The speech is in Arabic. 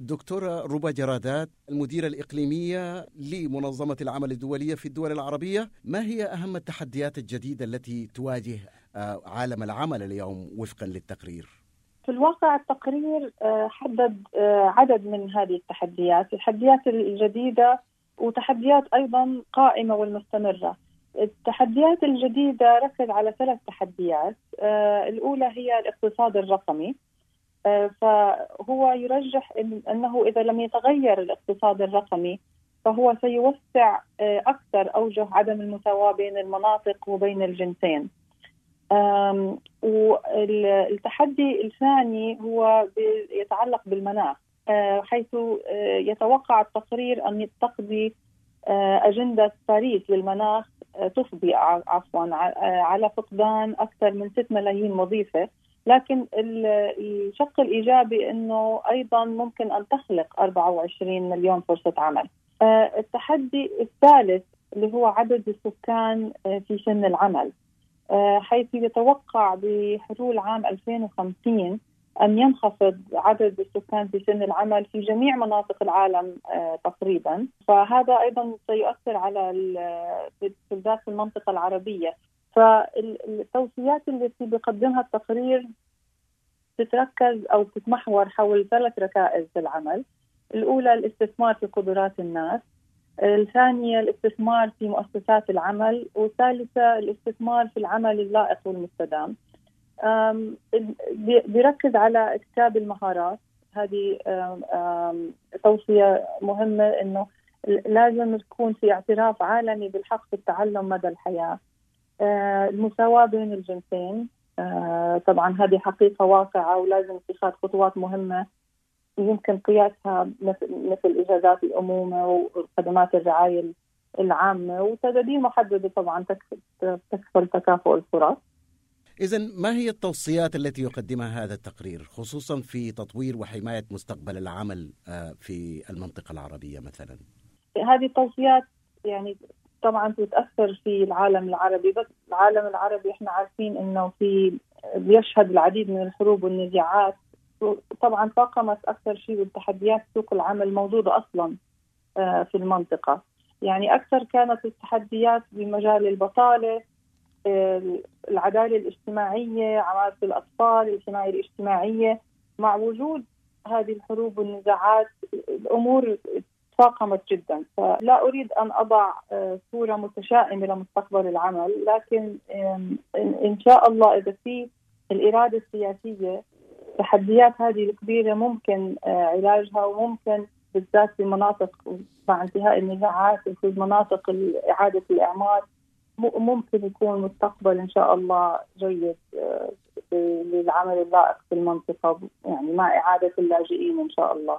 دكتورة ربا جرادات المديرة الإقليمية لمنظمة العمل الدولية في الدول العربية ما هي أهم التحديات الجديدة التي تواجه آه، عالم العمل اليوم وفقا للتقرير؟ في الواقع التقرير آه، حدد آه، عدد من هذه التحديات التحديات الجديدة وتحديات أيضا قائمة والمستمرة التحديات الجديدة ركز على ثلاث تحديات الأولى هي الاقتصاد الرقمي فهو يرجح إن أنه إذا لم يتغير الاقتصاد الرقمي فهو سيوسع آه، أكثر أوجه عدم المساواة بين المناطق وبين الجنسين. والتحدي الثاني هو يتعلق بالمناخ آه، حيث آه، يتوقع التقرير أن تقضي أجندة باريس للمناخ تفضي عفوا على فقدان أكثر من 6 ملايين وظيفة. لكن الشق الإيجابي إنه أيضا ممكن أن تخلق 24 مليون فرصة عمل. آه، التحدي الثالث اللي هو عدد السكان آه، في سن العمل. آه، حيث يتوقع بحلول عام 2050 أن ينخفض عدد السكان في سن العمل في جميع مناطق العالم تقريبا. فهذا أيضا سيؤثر على بالذات في المنطقة العربية. فالتوصيات التي بيقدمها التقرير تتركز أو تتمحور حول ثلاث ركائز في العمل الأولى الاستثمار في قدرات الناس الثانية الاستثمار في مؤسسات العمل والثالثة الاستثمار في العمل اللائق والمستدام. بيركز على اكتساب المهارات. هذه توصية مهمة إنه لازم يكون في اعتراف عالمي بالحق في التعلم مدى الحياة. المساواة بين الجنسين. آه، طبعا هذه حقيقة واقعة ولازم اتخاذ خطوات مهمة. يمكن قياسها مثل مثل إجازات الأمومة وخدمات الرعاية العامة وتدابير محددة طبعا تكفل تكافؤ الفرص. إذا ما هي التوصيات التي يقدمها هذا التقرير؟ خصوصا في تطوير وحماية مستقبل العمل آه، في المنطقة العربية مثلا؟ هذه التوصيات يعني طبعا تتاثر في العالم العربي بس العالم العربي إحنا عارفين إنه في بيشهد العديد من الحروب والنزاعات. طبعا طاقمت أكثر شيء بالتحديات سوق العمل موجودة أصلا آه، في المنطقة. يعني أكثر كانت التحديات بمجال البطالة العدالة الاجتماعية عماله الأطفال الحمايه الاجتماعية. مع وجود هذه الحروب والنزاعات الأمور تفاقمت جدا. فلا أريد أن أضع آه، صورة متشائمة لمستقبل العمل لكن إن شاء الله إذا في الإرادة السياسية التحديات هذه الكبيرة ممكن آه، علاجها وممكن بالذات في مناطق مع انتهاء النزاعات وفي مناطق إعادة الإعمار ممكن يكون مستقبل إن شاء الله جيد آه، للعمل اللائق في المنطقة يعني مع إعادة اللاجئين إن شاء الله.